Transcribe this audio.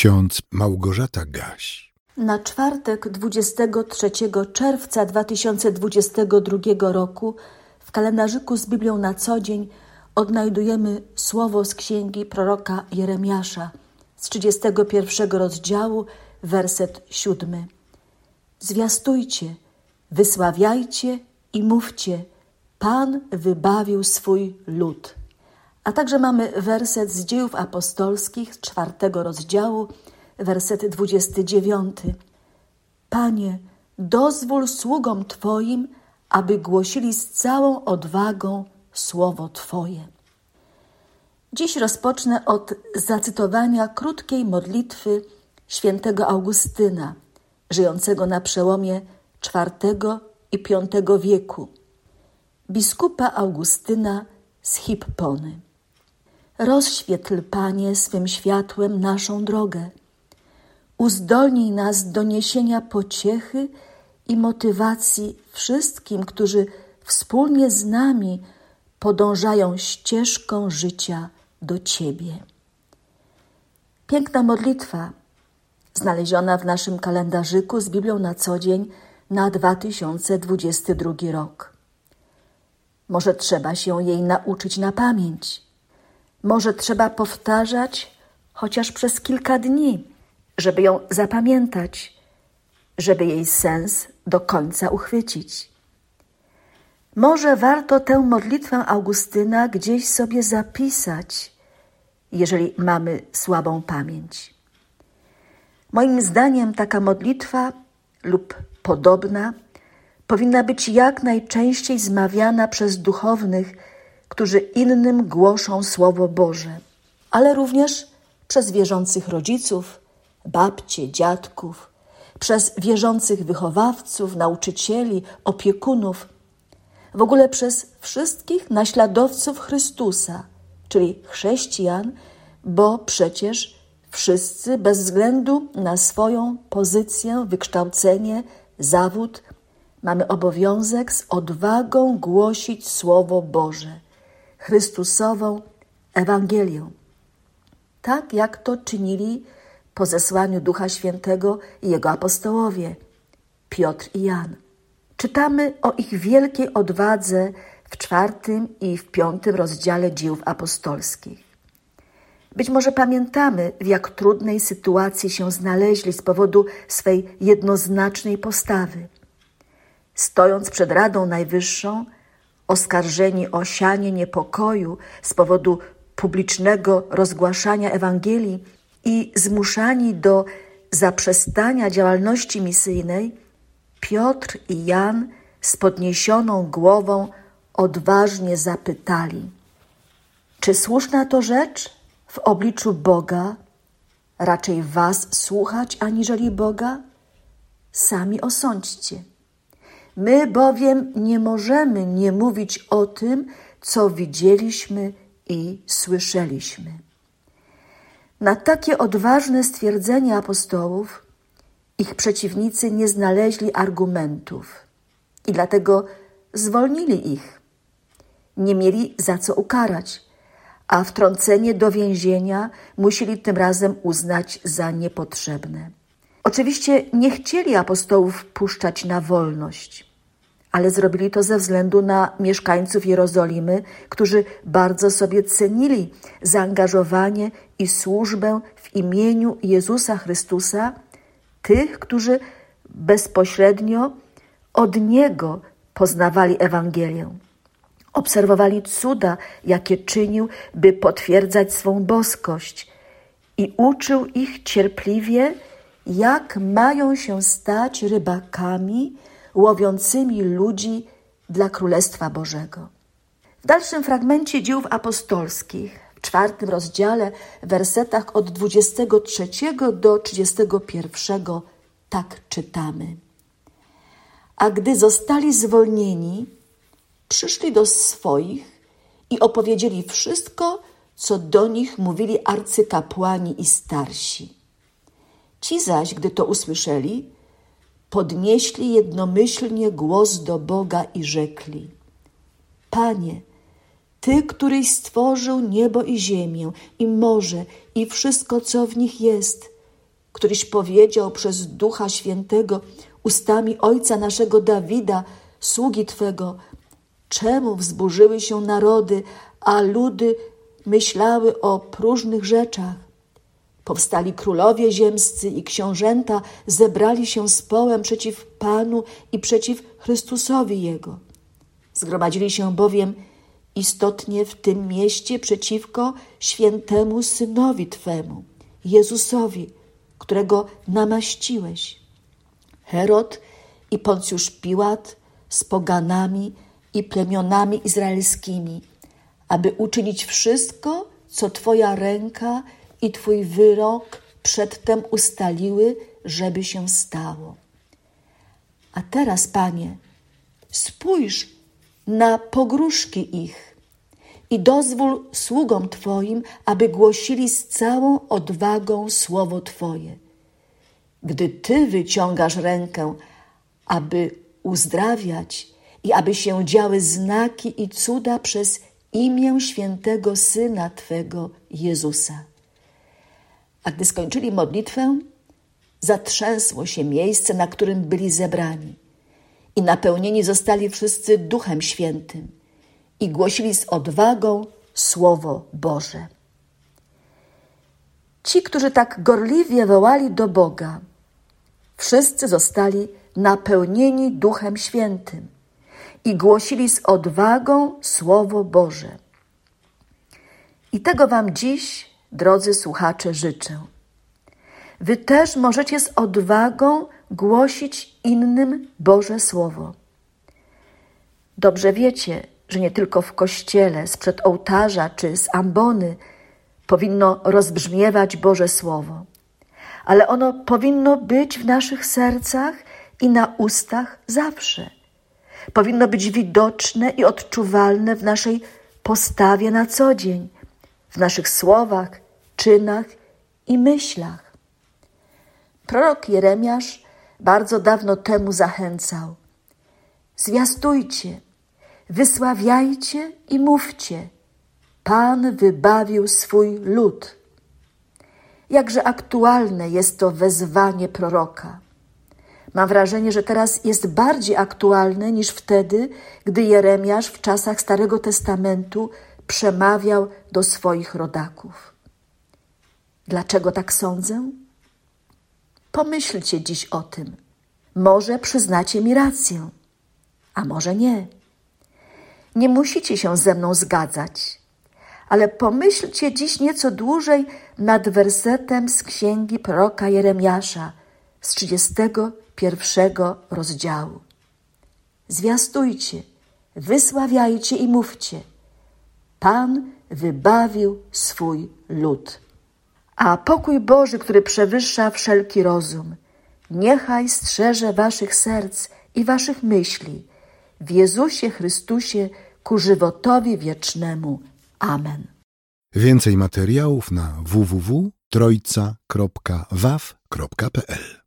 ksiądz Małgorzata Gaś. Na czwartek 23 czerwca 2022 roku w kalendarzyku z Biblią na co dzień odnajdujemy słowo z księgi proroka Jeremiasza z 31 rozdziału, werset 7. Zwiastujcie, wysławiajcie i mówcie, Pan wybawił swój lud. A także mamy werset z dziejów apostolskich czwartego rozdziału, werset 29. Panie, dozwól sługom Twoim, aby głosili z całą odwagą słowo Twoje. Dziś rozpocznę od zacytowania krótkiej modlitwy świętego Augustyna, żyjącego na przełomie IV i V wieku, biskupa Augustyna z Hippony. Rozświetl, Panie, swym światłem naszą drogę. Uzdolnij nas do niesienia pociechy i motywacji wszystkim, którzy wspólnie z nami podążają ścieżką życia do Ciebie. Piękna modlitwa, znaleziona w naszym kalendarzyku z Biblią na co dzień na 2022 rok. Może trzeba się jej nauczyć na pamięć. Może trzeba powtarzać chociaż przez kilka dni, żeby ją zapamiętać, żeby jej sens do końca uchwycić. Może warto tę modlitwę Augustyna gdzieś sobie zapisać, jeżeli mamy słabą pamięć. Moim zdaniem taka modlitwa lub podobna powinna być jak najczęściej zmawiana przez duchownych, którzy innym głoszą Słowo Boże, ale również przez wierzących rodziców, babcie, dziadków, przez wierzących wychowawców, nauczycieli, opiekunów, w ogóle przez wszystkich naśladowców Chrystusa, czyli chrześcijan, bo przecież wszyscy bez względu na swoją pozycję, wykształcenie, zawód, mamy obowiązek z odwagą głosić Słowo Boże, Chrystusową Ewangelię. Tak jak to czynili po zesłaniu Ducha Świętego i jego apostołowie, Piotr i Jan. Czytamy o ich wielkiej odwadze w czwartym i w piątym rozdziale dziejów apostolskich. Być może pamiętamy, w jak trudnej sytuacji się znaleźli z powodu swej jednoznacznej postawy. Stojąc przed Radą Najwyższą, oskarżeni o sianie niepokoju z powodu publicznego rozgłaszania Ewangelii i zmuszani do zaprzestania działalności misyjnej, Piotr i Jan z podniesioną głową odważnie zapytali: Czy słuszna to rzecz w obliczu Boga, raczej Was słuchać aniżeli Boga? Sami osądźcie. My bowiem nie możemy nie mówić o tym, co widzieliśmy i słyszeliśmy. Na takie odważne stwierdzenie apostołów ich przeciwnicy nie znaleźli argumentów i dlatego zwolnili ich. Nie mieli za co ukarać, a wtrącenie do więzienia musieli tym razem uznać za niepotrzebne. Oczywiście nie chcieli apostołów puszczać na wolność, ale zrobili to ze względu na mieszkańców Jerozolimy, którzy bardzo sobie cenili zaangażowanie i służbę w imieniu Jezusa Chrystusa tych, którzy bezpośrednio od Niego poznawali Ewangelię. Obserwowali cuda, jakie czynił, by potwierdzać swą boskość i uczył ich cierpliwie, jak mają się stać rybakami łowiącymi ludzi dla Królestwa Bożego. W dalszym fragmencie dziejów apostolskich, w czwartym rozdziale, w wersetach od 23 do 31, tak czytamy. A gdy zostali zwolnieni, przyszli do swoich i opowiedzieli wszystko, co do nich mówili arcykapłani i starsi. Ci zaś, gdy to usłyszeli, podnieśli jednomyślnie głos do Boga i rzekli: Panie, Ty, któryś stworzył niebo i ziemię, i morze, i wszystko, co w nich jest, któryś powiedział przez Ducha Świętego ustami ojca naszego Dawida, sługi Twego, czemu wzburzyły się narody, a ludy myślały o próżnych rzeczach. Powstali królowie ziemscy i książęta zebrali się z połem przeciw Panu i przeciw Chrystusowi Jego. Zgromadzili się bowiem istotnie w tym mieście przeciwko świętemu Synowi Twemu, Jezusowi, którego namaściłeś. Herod i Poncjusz Piłat z poganami i plemionami izraelskimi, aby uczynić wszystko, co Twoja ręka i Twój wyrok przedtem ustaliły, żeby się stało. A teraz, Panie, spójrz na pogróżki ich i dozwól sługom Twoim, aby głosili z całą odwagą słowo Twoje. Gdy Ty wyciągasz rękę, aby uzdrawiać i aby się działy znaki i cuda przez imię świętego Syna Twego Jezusa. A gdy skończyli modlitwę, zatrzęsło się miejsce, na którym byli zebrani i napełnieni zostali wszyscy Duchem Świętym i głosili z odwagą Słowo Boże. Ci, którzy tak gorliwie wołali do Boga, wszyscy zostali napełnieni Duchem Świętym i głosili z odwagą Słowo Boże. I tego Wam dziś, drodzy słuchacze, życzę. Wy też możecie z odwagą głosić innym Boże Słowo. Dobrze wiecie, że nie tylko w kościele, sprzed ołtarza czy z ambony powinno rozbrzmiewać Boże Słowo, ale ono powinno być w naszych sercach i na ustach zawsze. Powinno być widoczne i odczuwalne w naszej postawie na co dzień, w naszych słowach, czynach i myślach. Prorok Jeremiasz bardzo dawno temu zachęcał: Zwiastujcie, wysławiajcie i mówcie: Pan wybawił swój lud. Jakże aktualne jest to wezwanie proroka. Mam wrażenie, że teraz jest bardziej aktualne niż wtedy, gdy Jeremiasz w czasach Starego Testamentu przemawiał do swoich rodaków. Dlaczego tak sądzę? Pomyślcie dziś o tym. Może przyznacie mi rację, a może nie. Nie musicie się ze mną zgadzać, ale pomyślcie dziś nieco dłużej nad wersetem z księgi proroka Jeremiasza z 31 rozdziału. Zwiastujcie, wysławiajcie i mówcie. Pan wybawił swój lud. A pokój Boży, który przewyższa wszelki rozum, niechaj strzeże waszych serc i waszych myśli w Jezusie Chrystusie ku żywotowi wiecznemu. Amen. Więcej materiałów na www.trojca.waw.pl